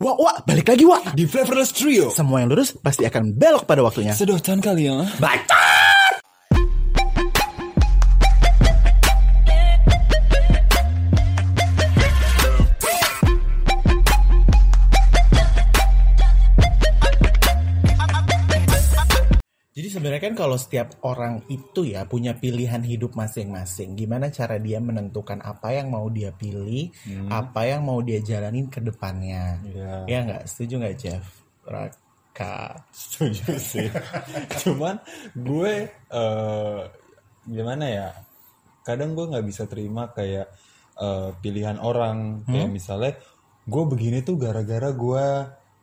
Wah, wah, balik lagi, wah. Di Flavorless Trio. Semua yang lurus pasti akan belok pada waktunya. Sedotan kali ya. Baca! Kalau setiap orang itu ya punya pilihan hidup masing-masing. Gimana cara dia menentukan apa yang mau dia pilih, apa yang mau dia jalanin ke depannya. Iya. Ya nggak? Setuju nggak Jeff? Raka. Setuju sih. Cuman gue eh gimana ya? Kadang gue nggak bisa terima kayak eh, pilihan orang kayak misalnya gue begini tuh gara-gara gue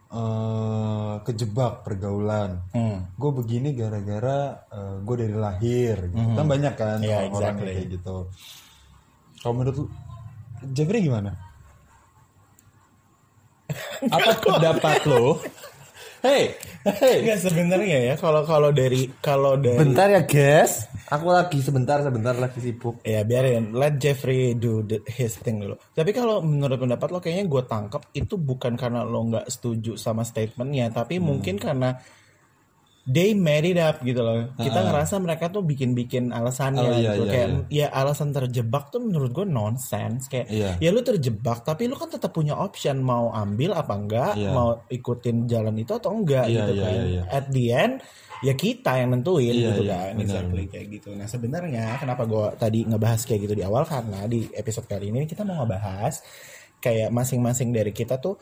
eh kejebak pergaulan. Hmm. Gue begini gara-gara eh, gue dari lahir. Gitu. Kan banyak kan Iya, orang-orang exactly. kayak gitu. Kalau menurut lu, Jeffrey gimana? Apa pendapat lo? Hey, hey. Enggak sebenarnya ya kalau kalau dari kalau dari Bentar ya guys, aku lagi sebentar sebentar lagi sibuk. ya biarin let Jeffrey do the, his thing dulu. Tapi kalau menurut pendapat lo kayaknya gue tangkap itu bukan karena lo nggak setuju sama statementnya, tapi Hmm. mungkin karena they made it up gitu loh. Kita ngerasa mereka tuh bikin-bikin alasannya Oh, iya, gitu. iya, kayak iya. ya alasan terjebak tuh menurut gue nonsense. Kayak Iya. ya lu terjebak tapi lu kan tetap punya option mau ambil apa enggak, Iya. mau ikutin jalan itu atau enggak Iya, gitu iya, kan. iya, iya. At the end ya kita yang nentuin Iya, gitu iya, kan. benar. Exactly kayak gitu. Nah sebenarnya kenapa gue tadi ngebahas kayak gitu di awal karena di episode kali ini kita mau ngebahas kayak masing-masing dari kita tuh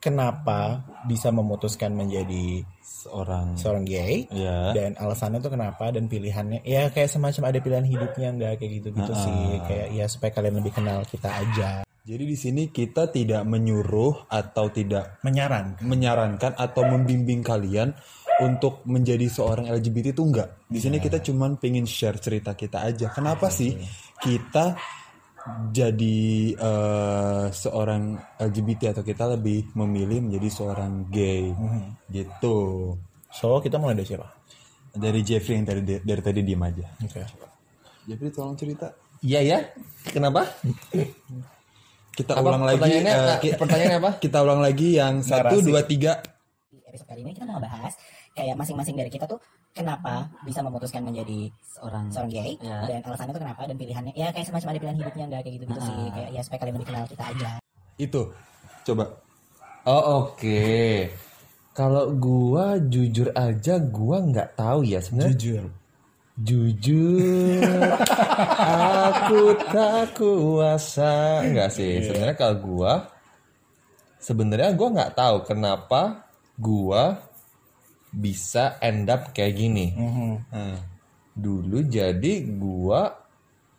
kenapa bisa memutuskan menjadi Seorang seorang gay? Iya. dan alasannya tuh kenapa? Dan pilihannya ya kayak semacam ada pilihan hidupnya enggak kayak gitu-gitu sih. Kayak ya supaya kalian lebih kenal kita aja. Jadi di sini kita tidak menyuruh atau tidak menyaran menyarankan atau membimbing kalian untuk menjadi seorang LGBT itu enggak. Di sini kita cuman pengen share cerita kita aja. Kenapa sih kita jadi eh, seorang LGBT atau kita lebih memilih menjadi seorang gay gitu. so kita mulai dari siapa Dari Jeffrey yang dari dari tadi diem aja. oke Jeffrey tolong cerita. Iya ya, kenapa? Kita Apa ulang lagi. pertanyaannya? ki- pertanyaannya apa? Kita ulang lagi yang satu dua tiga. di episode kali ini kita mau ngebahas kayak masing-masing dari kita tuh kenapa bisa memutuskan menjadi seorang seorang gay Ya. dan alasannya tuh kenapa dan pilihannya ya kayak semacam ada pilihan hidupnya enggak kayak gitu gitu sih kayak ya supaya kalian lebih kenal kita aja Itu. Coba. Oh oke. Kalau gua jujur aja gua nggak tahu ya sebenarnya. jujur Jujur, aku tak kuasa. Enggak sih, sebenarnya kalau gua sebenarnya gua nggak tahu kenapa gua bisa end up kayak gini. Hmm. Dulu jadi gua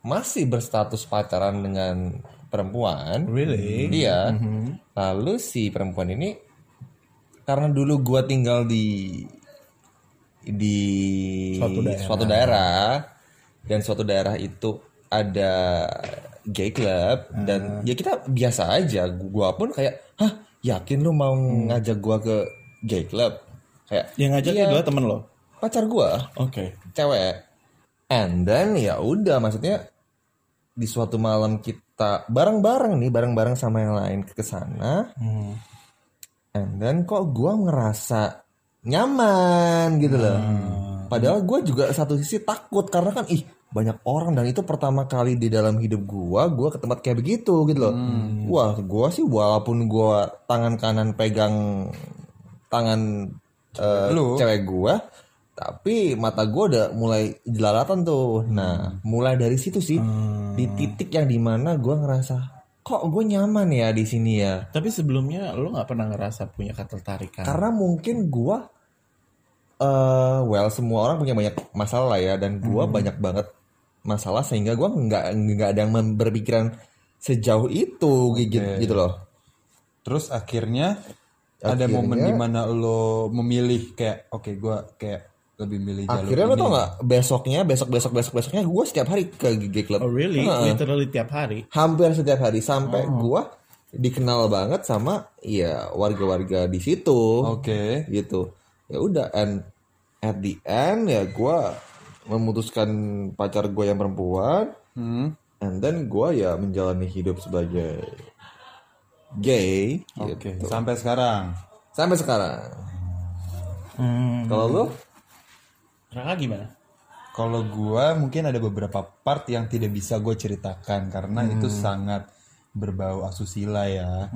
masih berstatus pacaran dengan perempuan. really Iya. Lalu si perempuan ini karena dulu gua tinggal di di Suatu daerah. suatu daerah dan suatu daerah itu ada gay club dan ya kita biasa aja. Gua pun kayak, "Hah, yakin lu mau ngajak gua ke gay club?" Kayak yang ngajak Iya. adalah temen lo pacar gua oke cewek. And then ya udah maksudnya di suatu malam kita bareng-bareng nih bareng-bareng sama yang lain ke sana. Hmm. And then kok gua ngerasa nyaman gitu loh. Padahal gua juga satu sisi takut karena kan ih banyak orang dan itu pertama kali di dalam hidup gua gua ke tempat kayak begitu gitu loh. Wah, gua sih walaupun gua tangan kanan pegang tangan eh, Lu? cewek gua tapi mata gua udah mulai jelalatan tuh. Nah, mulai dari situ sih di titik yang di mana gua ngerasa kok gue nyaman ya di sini ya. tapi sebelumnya lo nggak pernah ngerasa punya ketertarikan Karena mungkin gua eh well semua orang punya banyak masalah lah ya dan gua banyak banget masalah sehingga gua nggak nggak ada yang berpikiran sejauh itu gitu, gitu loh. Terus akhirnya, ada Akhirnya- momen di mana lo memilih kayak oke gua kayak lebih milih jalur Akhirnya lo ini. tau nggak besoknya besok besok besok besoknya gua setiap hari ke gay club. oh really Heeh. literally tiap hari Hampir setiap hari sampai gua dikenal banget sama ya warga-warga di situ. Oke. gitu ya udah and at the end ya gua memutuskan pacar gue yang perempuan Hmm. and then gua ya menjalani hidup sebagai gay. Oke, gitu. sampai sekarang. Sampai sekarang. Hmm. Kalau lu? Raka gimana? Kalau gua mungkin ada beberapa part yang tidak bisa gue ceritakan karena itu sangat berbau asusila ya.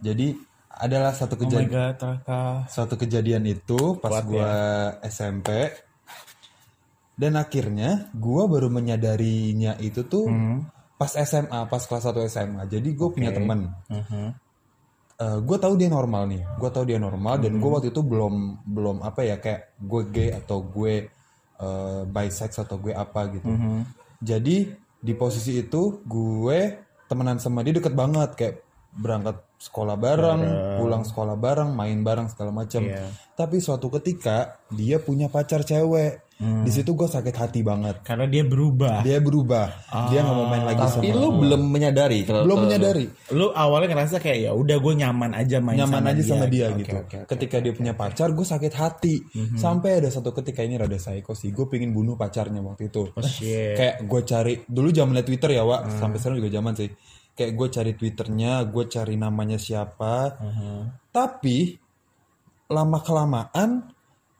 Jadi adalah satu Oh my kejadian god, Raka. suatu kejadian itu pas Kuat gua SMP dan akhirnya gua baru menyadarinya itu tuh pas SMA, pas kelas 1 SMA. Jadi gue punya temen. Gue tahu dia normal nih, gue tahu dia normal dan gue waktu itu belum belum apa ya kayak gue gay atau gue uh, bisex atau gue apa gitu. Jadi di posisi itu gue temenan sama dia deket banget kayak berangkat sekolah bareng, pulang sekolah bareng, main bareng segala macam. Iya. Tapi suatu ketika dia punya pacar cewek. Di situ gue sakit hati banget. Karena dia berubah. Dia berubah, dia nggak mau main lagi sama Tapi lu belum menyadari kalau belum menyadari Lu awalnya ngerasa kayak ya udah gue nyaman aja main nyaman sama aja sama dia Oke, gitu. oke, oke. Ketika dia punya pacar, gue sakit hati. Sampai ada satu ketika ini rada psycho sih, gue pengen bunuh pacarnya waktu itu. Oh shit. Kayak gue cari dulu zamannya Twitter ya, Wak. Sampai sekarang juga zaman sih. Kayak gue cari Twitternya, gue cari namanya siapa. Tapi lama kelamaan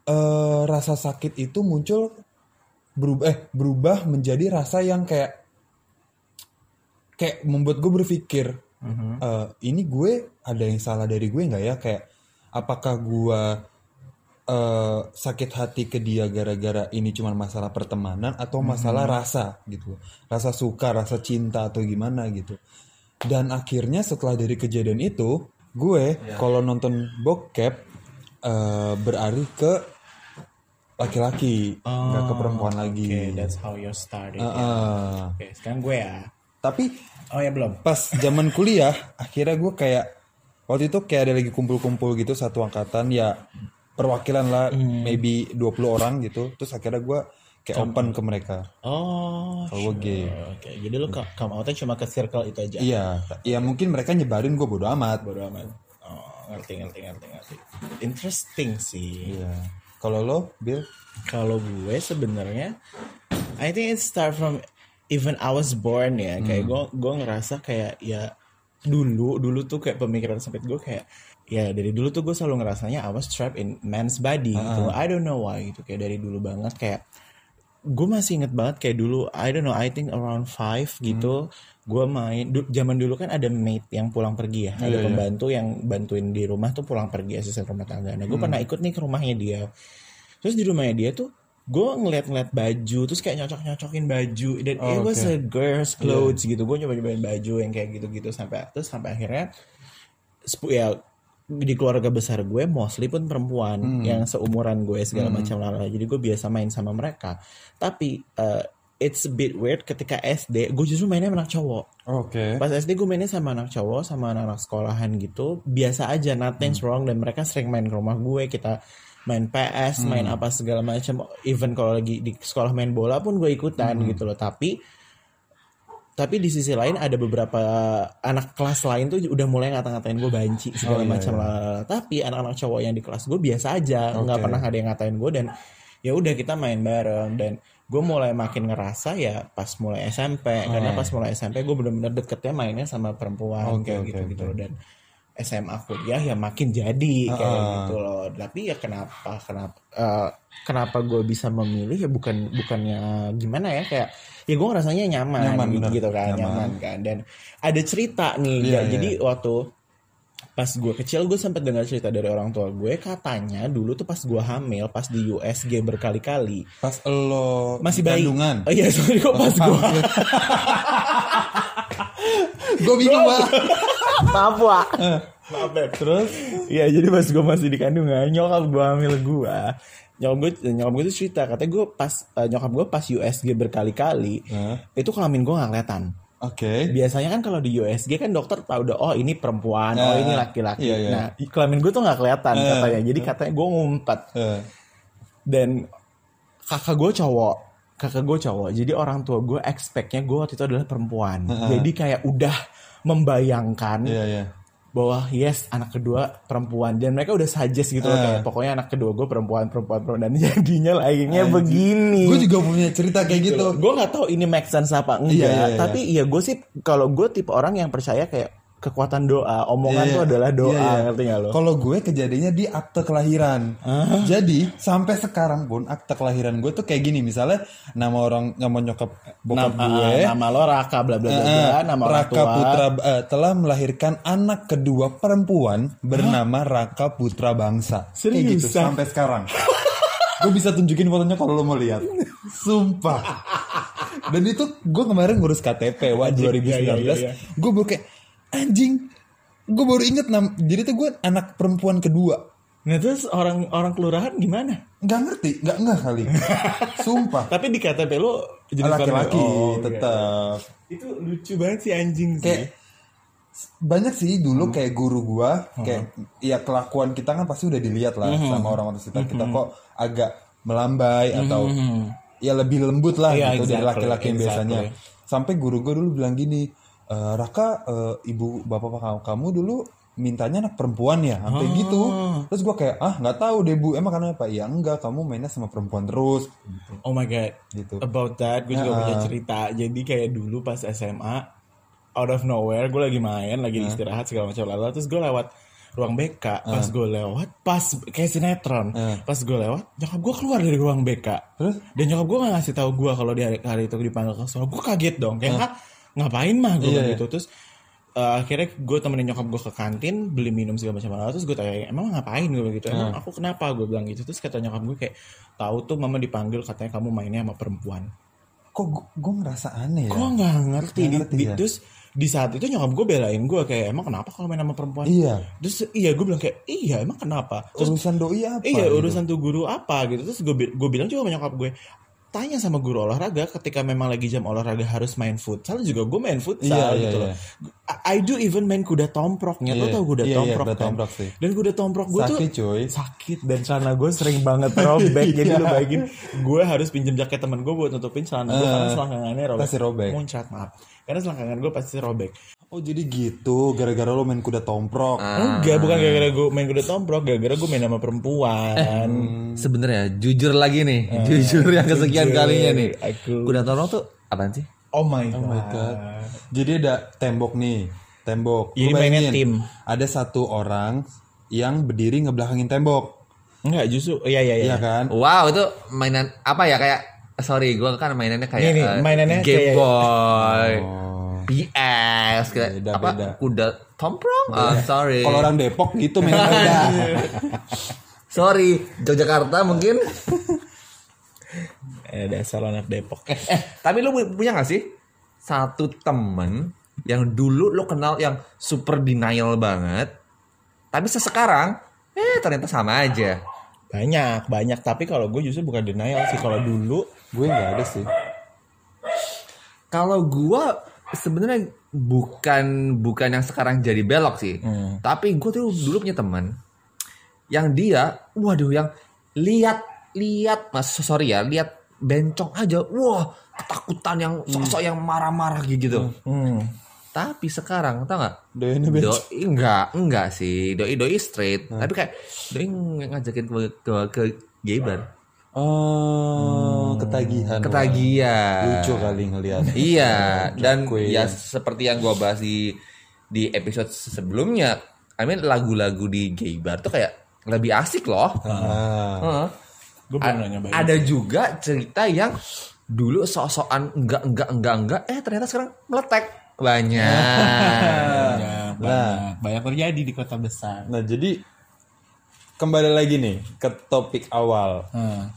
eh, rasa sakit itu muncul berubah eh berubah menjadi rasa yang kayak kayak membuat gue berpikir eh, ini gue ada yang salah dari gue nggak ya? Kayak apakah gue eh, sakit hati ke dia gara-gara ini cuma masalah pertemanan atau masalah rasa gitu? Rasa suka rasa cinta atau gimana gitu dan akhirnya setelah dari kejadian itu gue kalau nonton bokep eh, beralih ke laki-laki nggak ke perempuan lagi Oke, that's how you started. ya. Heeh. Oke, sekarang gue ya. tapi Oh ya belum. pas zaman kuliah akhirnya gue kayak waktu itu kayak ada lagi kumpul-kumpul gitu satu angkatan ya perwakilan lah maybe 20 orang gitu terus akhirnya gue kayak open ke mereka Oh. kalau gue gay Oke, jadi lu co- come outnya cuma ke circle itu aja. iya ya mungkin mereka nyebarin gue bodo amat Bodo amat. Oh, ngerti ngerti ngerti ngerti. Interesting sih. iya kalau lo Bill Kalau gue sebenarnya I think it start from even I was born ya. Kayak gue gue ngerasa kayak ya dulu dulu tuh kayak pemikiran sempit gue kayak ya dari dulu tuh gue selalu ngerasanya I was trapped in man's body gitu. I don't know why gitu kayak dari dulu banget kayak gue masih inget banget kayak dulu I don't know I think around five gitu gue main du- zaman dulu kan ada maid yang pulang pergi ya ada pembantu yang bantuin di rumah tuh pulang pergi asisten rumah tangga. Nah gue pernah ikut nih ke rumahnya dia. Terus di rumahnya dia tuh gue ngeliat-ngeliat baju terus kayak nyocok-nyocokin baju dan Oh, it was oke. a girl's clothes gitu. Gue nyoba-nyobain baju yang kayak gitu-gitu sampai terus sampai akhirnya ya di keluarga besar gue mostly pun perempuan yang seumuran gue segala macam lala jadi gue biasa main sama mereka. Tapi uh, it's a bit weird ketika SD gue justru mainnya sama anak cowok. Oke. Pas SD gue mainnya sama anak cowok sama anak-anak sekolahan gitu. Biasa aja nothing's wrong. Dan mereka sering main ke rumah gue. Kita main PS main apa segala macam. Even kalau lagi di sekolah main bola pun gue ikutan gitu loh. Tapi tapi di sisi lain ada beberapa anak kelas lain tuh udah mulai ngata-ngatain gue banci segala Oh, iya, macam lah. Tapi anak-anak cowok yang di kelas gue biasa aja nggak Oke. pernah ada yang ngatain gue dan ya udah kita main bareng dan gue mulai makin ngerasa ya pas mulai SMP karena pas mulai SMP gue bener-bener deketnya mainnya sama perempuan Oke, kayak oke, gitu gitu loh. Dan SMA kuliah ya makin jadi kayak gitu loh. Tapi ya kenapa kenapa eh, kenapa gue bisa memilih ya bukan bukannya gimana ya kayak ya gue rasanya nyaman, Nyaman, gitu, bener. gitu kan Nyaman. nyaman kan dan ada cerita nih Iya, ya. iya. jadi waktu pas gue kecil gue sempat dengar cerita dari orang tua gue katanya dulu tuh pas gue hamil pas di USG berkali-kali pas lo masih bayi kandungan oh iya sorry kok pas gue gue bingung banget maaf Wak. maaf Beb. terus Iya jadi pas gue masih di kandungan nyokap gue hamil gue nyokap gue nyokap gue tuh cerita katanya gue pas eh, nyokap gue pas USG berkali-kali itu kelamin gue nggak kelihatan. Oke. Biasanya kan kalau di USG kan dokter tahu udah oh ini perempuan oh Nah, ini laki-laki. Iya, iya. nah kelamin gue tuh nggak kelihatan Eh. katanya. Jadi katanya gue ngumpet. Eh, dan kakak gue cowok kakak gue cowok. Jadi orang tua gue expectnya gue waktu itu adalah perempuan. Jadi kayak udah membayangkan iya iya bahwa yes anak kedua perempuan. Dan mereka udah suggest gitu loh Eh. kayak pokoknya anak kedua gue perempuan perempuan perempuan. Dan jadinya lahirnya begini. Gue juga punya cerita kayak gitu gue nggak tahu ini make sense apa enggak. Iya, iya, iya. tapi iya gue sih kalau gue tipe orang yang percaya kayak kekuatan doa omongan Iya, tuh adalah doa iya, iya. ngerti gak lo Kalau gue kejadiannya di akte kelahiran. Jadi sampai sekarang pun akte kelahiran gue tuh kayak gini. Misalnya nama orang nama nyokap bokap nama, gue. nama lo Raka bla bla bla, eh, nama Raka tua Putra eh, telah melahirkan anak kedua perempuan bernama Raka Putra Bangsa. Kayak gitu sampai sekarang. gue bisa tunjukin fotonya kalau lo mau lihat. Sumpah. Dan itu gue kemarin ngurus KTP wah 2019. iya, iya, iya. Gue kayak anjing. Gue baru inget nam. Jadi tuh gue anak perempuan kedua. nah terus orang orang kelurahan gimana Nggak ngerti, nggak nggak kali. Sumpah. tapi di KTP lo jenis Laki-laki Oh, tetap. iya. itu lucu banget sih anjing sih kayak banyak sih dulu kayak guru gua kayak ya kelakuan kita kan pasti udah dilihat lah sama orang-orang sekitar kita kok agak melambai atau ya lebih lembut lah Iya, gitu dari exactly, laki-laki yang biasanya exactly. sampai guru gua dulu bilang gini "E, Raka eh, ibu bapak kamu, dulu mintanya anak perempuan ya sampai gitu. Terus gua kayak ah nggak tahu deh bu. Emang kenapa ya enggak. Kamu mainnya sama perempuan terus. Gitu. Oh my god, Gitu. about that gue juga punya cerita. Jadi kayak dulu pas SMA, out of nowhere gue lagi main, lagi istirahat segala macam lalu, terus gue lewat ruang BK. Pas gue lewat, pas kayak sinetron, pas gue lewat, nyokap gue keluar dari ruang BK. Terus? Dan nyokap gue gak ngasih tahu gue kalau di hari, hari itu dipanggil ke sekolah. Gue kaget dong, kayak "Hah, ngapain mah? gue Iya, gitu. Terus eh, akhirnya gue temenin nyokap gue ke kantin beli minum segala macam. Lalu terus gue tanya emang ngapain? gue begitu. Emang aku kenapa? gue bilang gitu. Terus kata nyokap gue kayak tahu tuh mama dipanggil katanya kamu mainnya sama perempuan. Kok gua ngerasa aneh ya? Gue nggak ngerti, Di- ngerti di- ya? terus di saat itu nyokap gue belain gue kayak emang kenapa kalau main sama perempuan? Iya. terus iya gue bilang kayak iya emang kenapa? Terus urusan doi apa iya gitu? urusan tuh guru apa gitu. Terus gue gue bilang juga sama nyokap gue tanya sama guru olahraga ketika memang lagi jam olahraga harus main futsal juga gue main futsal Iya, iya, gitu loh. iya. I do even main kuda tomproknya lo Iya, tau kuda iya, iya, tomprok kuda kan? tomprok sih. dan kuda tomprok gue tuh Sakit, cuy. sakit dan celana gue sering banget robek. Jadi lu bayangin gue harus pinjem jaket temen gue buat nutupin celana gue karena selangkangannya robek. pasti robek. muncrat maaf. Karena selangkangan gue pasti robek Oh jadi gitu, gara-gara lo main kuda tomprok. enggak bukan gara-gara gue main kuda tomprok gara-gara gue main sama perempuan Sebenarnya jujur lagi nih, jujur yang kesekian jujur. kalinya nih. Aku- Kuda tolong tuh apaan sih? oh my god, Oh my god. Jadi ada tembok nih, tembok. Jadi mainnya tim. Ada satu orang yang berdiri ngebelakangin tembok, enggak justru iya iya iya iya kan? Wow, itu mainan apa ya kayak sorry, gua kan mainannya kayak Nih, nih, eh, mainannya Game kayak- Boy, Oh. PS, kayak Beda, apa beda. kuda tomprong? Ah, sorry. Kalau orang Depok gitu mainnya beda. Sorry, Yogyakarta mungkin. eh dasar anak Depok eh, tapi lu punya gak sih satu temen yang dulu lu kenal yang super denial banget, tapi sesekarang eh ternyata sama aja. banyak banyak tapi kalau gue justru bukan denial sih kalau dulu Gue nggak ada sih. Kalau gua sebenarnya bukan bukan yang sekarang jadi belok sih. Tapi gue tuh dulu punya teman yang dia, waduh yang lihat lihat mas sorry ya lihat bencong aja, wah ketakutan yang sosok yang marah-marah gitu. hmm. Tapi sekarang tau nggak? Doyannya bencong. Doi enggak enggak sih doi doi straight. Tapi kayak doi ng- ngajakin ke ke, ke gay bar. Oh, ketagihan. Ketagihan. Lucu kali ngeliat. Iya, dan Queen. ya seperti yang gua bahas di di episode sebelumnya, I mean lagu-lagu di gay bar tuh kayak lebih asik loh. Ah. Heeh. gue A- ada juga cerita yang dulu sok-sokan enggak enggak enggak enggak eh ternyata sekarang meletek banyak. Ya, banyak banyak terjadi di kota besar Nah jadi kembali lagi nih ke topik awal. Hmm.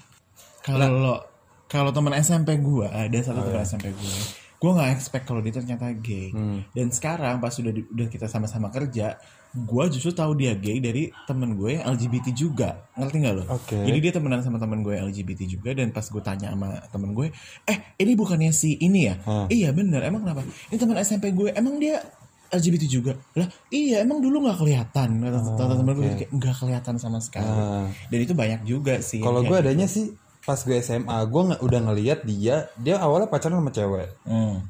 Kalau kalau teman SMP gue ada satu teman SMP gue, gue nggak expect kalau dia ternyata gay. Dan sekarang pas sudah udah kita sama-sama kerja, gue justru tahu dia gay dari temen gue yang LGBT juga, ngerti nggak lo? Oke. Jadi dia temenan sama temen gue yang LGBT juga dan pas gue tanya sama temen gue, eh ini bukannya si ini ya? Iya bener, emang kenapa? Ini teman SMP gue, emang dia LGBT juga? Lah iya emang dulu nggak kelihatan. Kata temen gue kayak nggak kelihatan sama sekali. Ah. Dan itu banyak juga sih. Kalau gue kayak adanya sih pas gue SMA, gue nggak udah ngeliat dia, dia awalnya pacaran sama cewek. Hmm.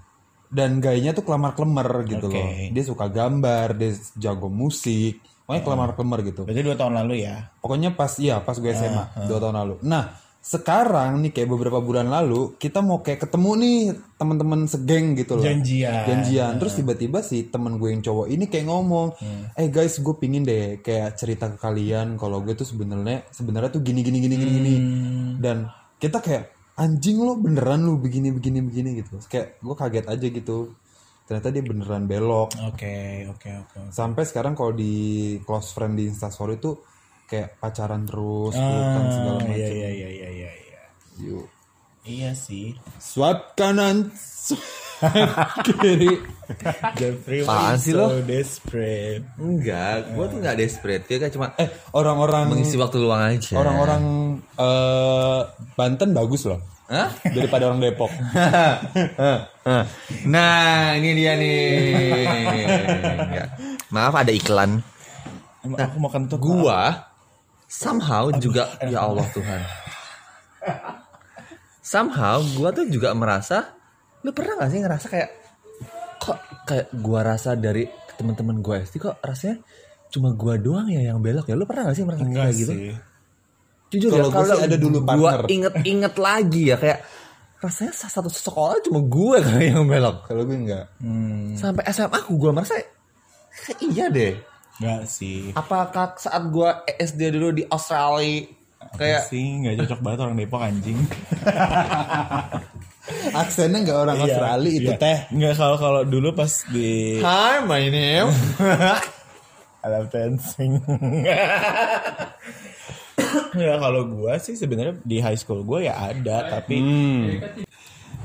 Dan gayanya tuh kelamar-kelemar gitu Oke. loh. Dia suka gambar, dia jago musik. Pokoknya kelamar-kelemar gitu. Berarti dua tahun lalu ya? Pokoknya pas iya pas gue SMA dua tahun lalu. Nah sekarang nih kayak beberapa bulan lalu kita mau kayak ketemu nih teman-teman segeng gitu loh. Janjian. janjian. Terus tiba-tiba si temen gue yang cowok ini kayak ngomong eh guys gue pingin deh kayak cerita ke kalian kalau gue tuh sebenarnya sebenarnya tuh gini gini gini gini gini. Dan kita kayak anjing lo beneran lo begini begini begini gitu. Kayak gue kaget aja gitu. Ternyata dia beneran belok. Oke, oke, oke. sampai sekarang kalau di close friend di instastory tuh kayak pacaran terus pelukan segala Ah, macam iya, iya, iya, iya, iya, iya. Yuk. Iya sih. swipe kanan swipe kiri Apaan sih so lo? desperate. Enggak, gue tuh nggak desperate. Kan cuma eh orang-orang mengisi waktu luang aja. orang-orang eh, Banten bagus loh Hah? daripada orang Depok nah, ini dia nih. Maaf ada iklan. Emang aku mau kentut. Gua somehow juga ya Allah Tuhan. Somehow gua tuh juga merasa lu pernah gak sih ngerasa kayak kok kayak gua rasa dari teman-teman gua SD kok rasanya cuma gua doang ya yang belok ya? Lu pernah gak sih merasa Enggak kayak gitu? sih. jujur Kalau ya gua sih ada dulu gua inget-inget lagi ya kayak rasanya satu sekolah cuma gue yang belok. Kalau gue enggak. Hmm, sampai SMA aku gue merasa kayak iya deh enggak sih. apakah saat gue SD dulu di Australia kayak sih nggak cocok banget orang Depok anjing. aksennya enggak orang Australia itu Iya. teh Nggak kalau kalau dulu pas di Hi my name I love dancing. ya kalau gua sih sebenarnya di high school gua ya ada tapi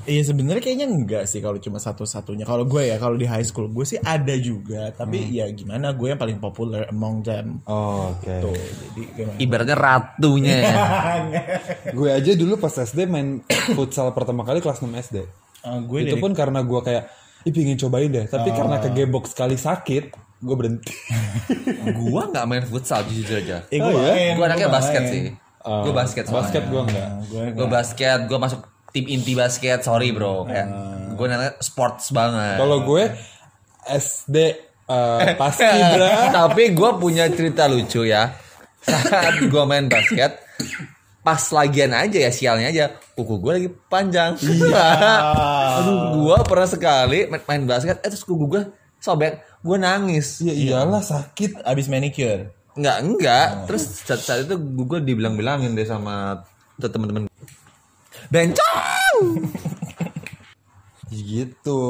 Iya sebenarnya kayaknya enggak sih kalau cuma satu-satunya. Kalau gue ya kalau di high school gue sih ada juga, tapi ya gimana gue yang paling populer among them. oh, oke Tuh, jadi gimana? ibaratnya ratunya ya. gue aja dulu pas SD main futsal pertama kali kelas 6 SD Eh, gue itu dari pun karena gue kayak Ih pingin cobain deh Tapi karena kegebok sekali sakit Gue berhenti gua nggak main futsal jujur aja Eh, gue Oh, ya? gue anaknya gue basket main. sih Oh, gue basket Basket soalnya. gue enggak Gue gue basket gue masuk tim inti basket sorry bro. Kayak gue namanya sports banget. Kalau gue SD eh, Paskibra tapi gue punya cerita lucu ya. Saat gue main basket pas lagian aja ya sialnya aja kuku gue lagi panjang. Aduh gue pernah sekali main, main basket eh terus kuku gue sobek gue nangis. Ya iyalah sakit abis manicure. Enggak, enggak. Terus saat, saat itu gue dibilang-bilangin deh sama temen-temen. Bencong! Gitu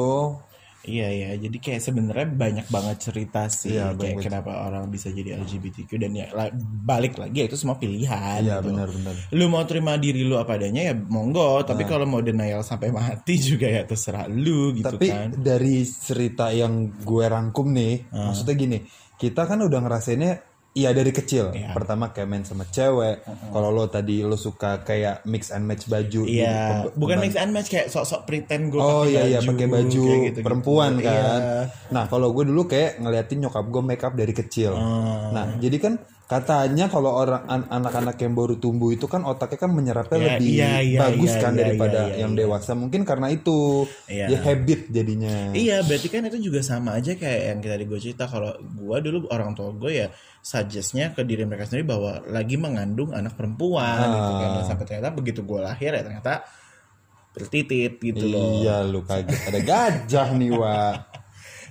Iya iya, jadi kayak sebenarnya banyak banget cerita sih Iya, kayak banyak kenapa orang bisa jadi LGBTQ dan ya la- balik lagi ya itu semua pilihan. Iya gitu. benar-benar Lu mau terima diri lu apa adanya ya monggo, tapi Nah. kalau mau denial sampai mati juga ya terserah lu gitu Tapi kan. dari cerita yang gue rangkum nih Maksudnya gini Kita kan udah ngerasainnya Iya dari kecil Iya. Pertama kayak main sama cewek Kalau lo tadi lo suka kayak mix and match baju di Iya, pem- bukan pemban- mix and match kayak sok-sok pretend gue Oh iya iya pakai baju gitu-gitu. perempuan kan. Iya. Nah kalau gue dulu kayak ngeliatin nyokap gue make up dari kecil. Ah. Nah jadi kan katanya kalau orang an- anak-anak yang baru tumbuh itu kan otaknya kan menyerapnya Iya, lebih iya, iya, bagus iya, kan iya, daripada iya, iya, yang iya. dewasa. Mungkin karena itu Iya. ya habit jadinya. Iya, berarti kan itu juga sama aja kayak yang tadi gue cerita kalau gue dulu orang tua gue ya suggestnya ke diri mereka sendiri bahwa lagi mengandung anak perempuan gitu kan Dan sampai ternyata begitu gue lahir ya ternyata bertitit gitu loh. Iya lu kaget ada gajah nih wa.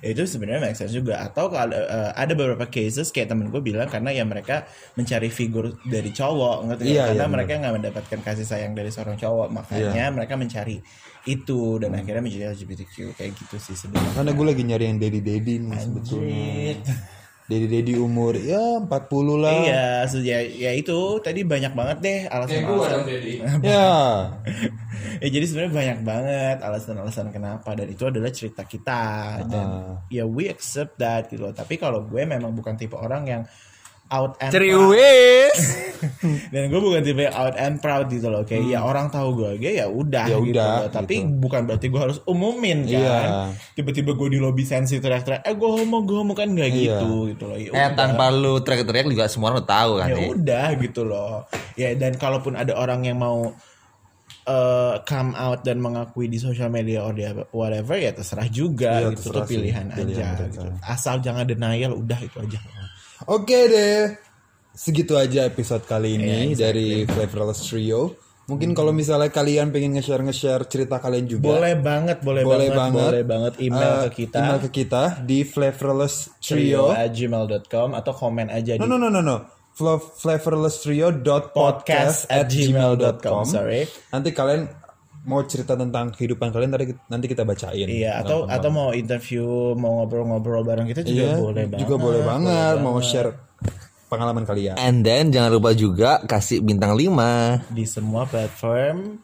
Itu sebenarnya make sense juga atau kalau eh, ada beberapa cases kayak temen gue bilang karena ya mereka mencari figur dari cowok ngerti nggak? Iya, karena iya, mereka nggak mendapatkan kasih sayang dari seorang cowok makanya Iya. mereka mencari itu dan akhirnya menjadi LGBTQ kayak gitu sih sebenarnya Karena gue lagi nyari yang daddy daddy nih sebetulnya. Daddy umur ya 40 lah. Iya, ya, ya itu tadi banyak banget deh alasan-alasan. Ya. ya jadi sebenarnya banyak banget alasan-alasan kenapa dan itu adalah cerita kita dan Ah. ya we accept that gitu loh. Tapi kalau gue memang bukan tipe orang yang out and proud. Ceriwis! dan gue bukan tipe yang out and proud gitu loh. Kayak ya orang tahu gue gay ya udah Hmm. Ya gitu udah, loh. Tapi gitu. bukan berarti gue harus umumin kan. Iya. Tiba-tiba gue di lobby sensi teriak-teriak, eh gue homo, gue homo kan nggak Iya. gitu gitu loh. Ya eh udah. tanpa lu teriak-teriak juga semua orang tahu kan ya ya. udah gitu loh ya dan kalaupun ada orang yang mau eh, come out dan mengakui di sosial media or dia whatever ya terserah juga Iya, gitu terserah itu sih, pilihan, pilihan aja mereka. gitu. asal jangan denial udah itu aja Oke deh. Segitu aja episode kali ini Iya, exactly. dari Flavorless Trio. Mungkin kalau misalnya kalian pengen nge-share nge-share cerita kalian juga. Boleh banget, boleh, Boleh banget, banget. boleh banget email Eh, ke kita. Email ke kita di flavorless trio trio. at gmail.com atau komen aja di No no no no no. Fla- flavorlesstrio.podcast at gmail.com Sorry. Nanti kalian mau cerita tentang kehidupan kalian nanti nanti kita bacain. Iya, atau atau mau interview, mau ngobrol-ngobrol bareng kita juga Iya, boleh banget. juga boleh banget mau share pengalaman kalian. And then jangan lupa juga kasih bintang 5 di semua platform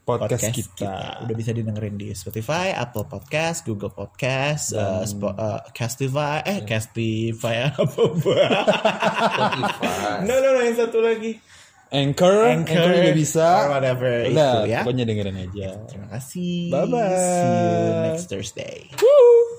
Podcast, podcast kita. kita. Udah bisa didengerin di Spotify, Apple Podcast, Google Podcast, uh, Spo- uh, Castify, eh Castify apa no, no, no, yang satu lagi. Anchor, Anchor, juga bisa. Or whatever Udah, itu ya. pokoknya dengerin aja. Terima kasih. Bye-bye. See you next Thursday. Woo!